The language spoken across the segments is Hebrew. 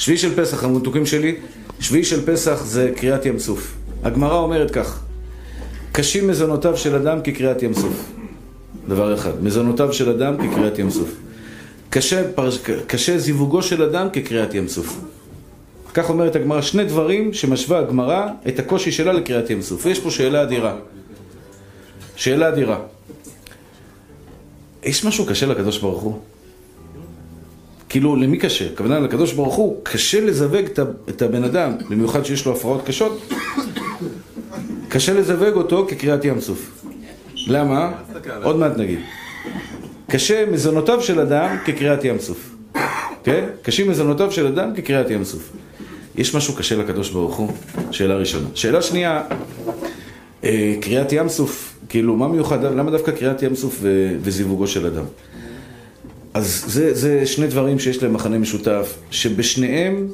שביעי של פסח, המתוקים שלי, שביעי של פסח זה קריאת ים סוף. הגמרא אומרת כך, קשים מזונותיו של אדם כקריאת ים סוף. דבר אחד, מזונותיו של אדם כקריאת ים סוף. קשה, פרש, קשה זיווגו של אדם כקריאת ים סוף. כך אומרת הגמרא, שני דברים שמשווה הגמרא את הקושי שלה לקריאת ים סוף. ויש פה שאלה אדירה. שאלה אדירה. יש משהו קשה לקדוש ברוך הוא? כאילו, למי קשה? הכוונה לקדוש ברוך הוא, קשה לזווג את הבן אדם, במיוחד שיש לו הפרעות קשות, קשה לזווג אותו כקריאת ים סוף. למה? עוד מעט נגיד. קשה מזונותיו של אדם כקריאת ים סוף. כן? קשים מזונותיו של אדם כקריאת ים סוף. יש משהו קשה לקדוש ברוך הוא? שאלה ראשונה. שאלה שנייה, אה, קריאת ים סוף, כאילו, מה מיוחד, למה דווקא קריאת ים סוף וזיווגו של אדם? אז זה, זה שני דברים שיש להם מחנה משותף, שבשניהם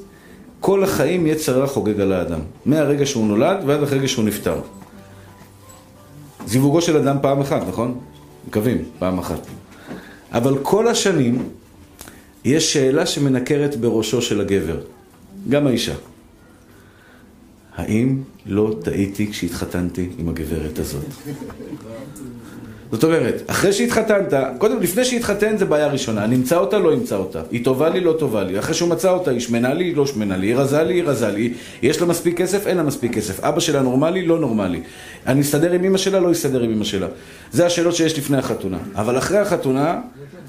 כל החיים יצר רע חוגג על האדם. מהרגע שהוא נולד ועד הרגע שהוא נפטר. זיווגו של אדם פעם אחת, נכון? מקווים, פעם אחת. אבל כל השנים יש שאלה שמנקרת בראשו של הגבר, גם האישה. האם לא טעיתי כשהתחתנתי עם הגברת הזאת? זאת אומרת, אחרי שהתחתנת, קודם, לפני שהתחתן זה בעיה ראשונה, נמצא אותה, לא ימצא אותה. היא טובה לי, לא טובה לי. אחרי שהוא מצא אותה, היא שמנה לי, לא שמנה לי. היא רזה לי, היא רזה לי. יש לה מספיק כסף, אין לה מספיק כסף. אבא שלה נורמלי, לא נורמלי. אני אסתדר עם אמא שלה, לא אסתדר עם אמא שלה. זה השאלות שיש לפני החתונה. אבל אחרי החתונה,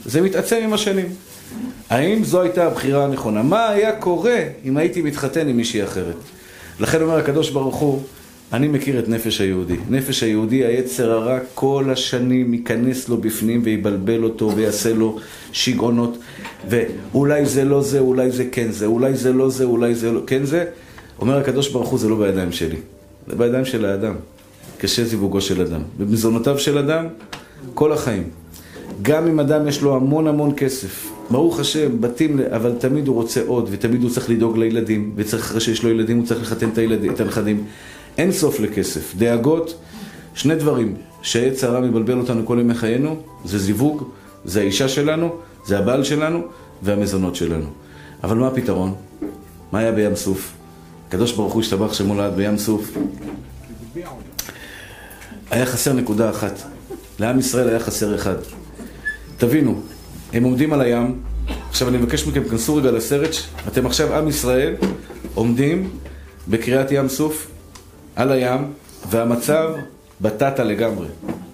זה מתעצם עם השנים. האם זו הייתה הבחירה הנכונה? מה היה קורה אם הייתי מתחתן עם מישהי אחרת? לכן אומר הקדוש ברוך הוא, אני מכיר את נפש היהודי. נפש היהודי, היצר הרע כל השנים ייכנס לו בפנים ויבלבל אותו ויעשה לו שיגעונות ואולי זה לא זה, אולי זה כן זה, אולי זה לא זה, אולי זה לא כן זה. אומר הקדוש ברוך הוא, זה לא בידיים שלי, זה בידיים של האדם. קשה זיווגו של אדם. במזונותיו של אדם, כל החיים. גם אם אדם יש לו המון המון כסף, ברוך השם, בתים, אבל תמיד הוא רוצה עוד, ותמיד הוא צריך לדאוג לילדים, וצריך אחרי שיש לו ילדים, הוא צריך לחתן את הילדים, את הנכדים. אין סוף לכסף. דאגות, שני דברים שעץ הרע מבלבל אותנו כל ימי חיינו, זה זיווג, זה האישה שלנו, זה הבעל שלנו והמזונות שלנו. אבל מה הפתרון? מה היה בים סוף? הקדוש ברוך הוא השתבח שמולד בים סוף. היה חסר נקודה אחת. לעם ישראל היה חסר אחד. תבינו, הם עומדים על הים, עכשיו אני מבקש מכם, כנסו רגע לסרט, אתם עכשיו עם ישראל עומדים בקריאת ים סוף, על הים, והמצב בטטה לגמרי.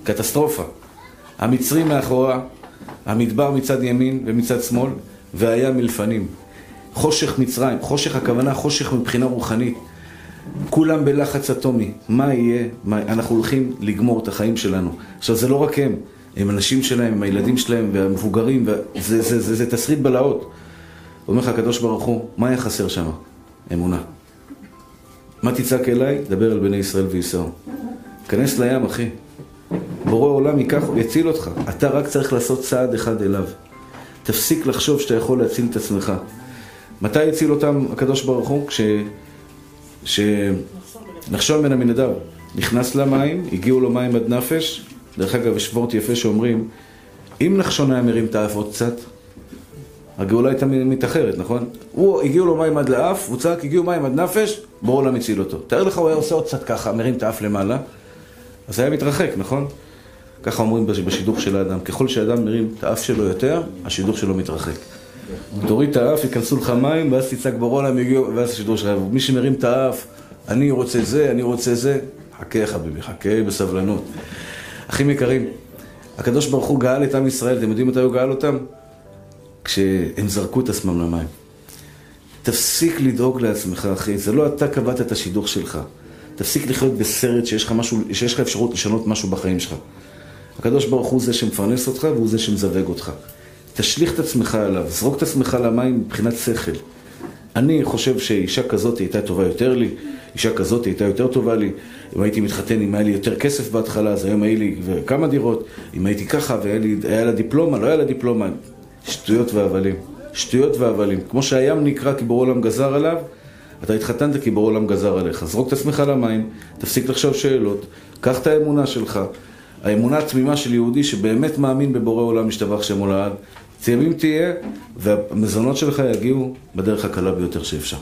קטסטרופה. המצרים מאחורה, המדבר מצד ימין ומצד שמאל, והים מלפנים. חושך מצרים, חושך הכוונה חושך מבחינה רוחנית. כולם בלחץ אטומי. מה יהיה? מה... אנחנו הולכים לגמור את החיים שלנו. עכשיו, זה לא רק הם, הם אנשים שלהם, הם הילדים שלהם והמבוגרים, וזה, זה, זה, זה, זה תסריט בלהות. אומר לך הקדוש ברוך הוא, מה היה חסר שם? אמונה. מה תצעק אליי? דבר על בני ישראל וייסעו. כנס לים, אחי. בורא עולם ייקח, יציל אותך. אתה רק צריך לעשות צעד אחד אליו. תפסיק לחשוב שאתה יכול להציל את עצמך. מתי הציל אותם הקדוש ברוך הוא? כש... שנחשון בן עמינדב נכנס למים, הגיעו לו מים עד נפש. דרך אגב, יש וורט יפה שאומרים, אם נחשון היה מרים את האף עוד קצת, הגאולה הייתה מתאחרת, נכון? הוא, הגיעו לו מים עד לאף, הוא צעק, הגיעו מים עד נפש, בורא עולם הציל אותו. תאר לך, הוא היה עושה עוד קצת ככה, מרים את האף למעלה, אז היה מתרחק, נכון? ככה אומרים בשידוך של האדם. ככל שאדם מרים את האף שלו יותר, השידוך שלו מתרחק. תוריד את האף, ייכנסו לך מים, ואז תצעק בורא עולם, ואז השידוך שלך. מי שמרים את האף, אני רוצה זה, אני רוצה זה, חכה חביבי, חכה בסבלנות. אחים יקרים, הקדוש ברוך הוא גאל את עם ישראל, אתם יודעים מתי הוא גאל אותם? כשהם זרקו את עצמם למים. תפסיק לדאוג לעצמך, אחי. זה לא אתה קבעת את השידוך שלך. תפסיק לחיות בסרט שיש לך, משהו, שיש לך אפשרות לשנות משהו בחיים שלך. הקדוש ברוך הוא זה שמפרנס אותך והוא זה שמזווג אותך. תשליך את עצמך עליו, זרוק את עצמך למים מבחינת שכל. אני חושב שאישה כזאת הייתה טובה יותר לי, אישה כזאת הייתה יותר טובה לי. אם הייתי מתחתן, אם היה לי יותר כסף בהתחלה, אז היום היה לי כמה דירות. אם הייתי ככה והיה לה דיפלומה, לא היה לה דיפלומה. שטויות והבלים. שטויות והבלים. כמו שהים נקרא כי בורא עולם גזר עליו, אתה התחתנת כי בורא עולם גזר עליך. זרוק את עצמך למים, תפסיק לחשוב שאלות, קח את האמונה שלך, האמונה התמימה של יהודי שבאמת מאמין בבורא עולם משתבח שם לעד, ימים תהיה, והמזונות שלך יגיעו בדרך הקלה ביותר שאפשר.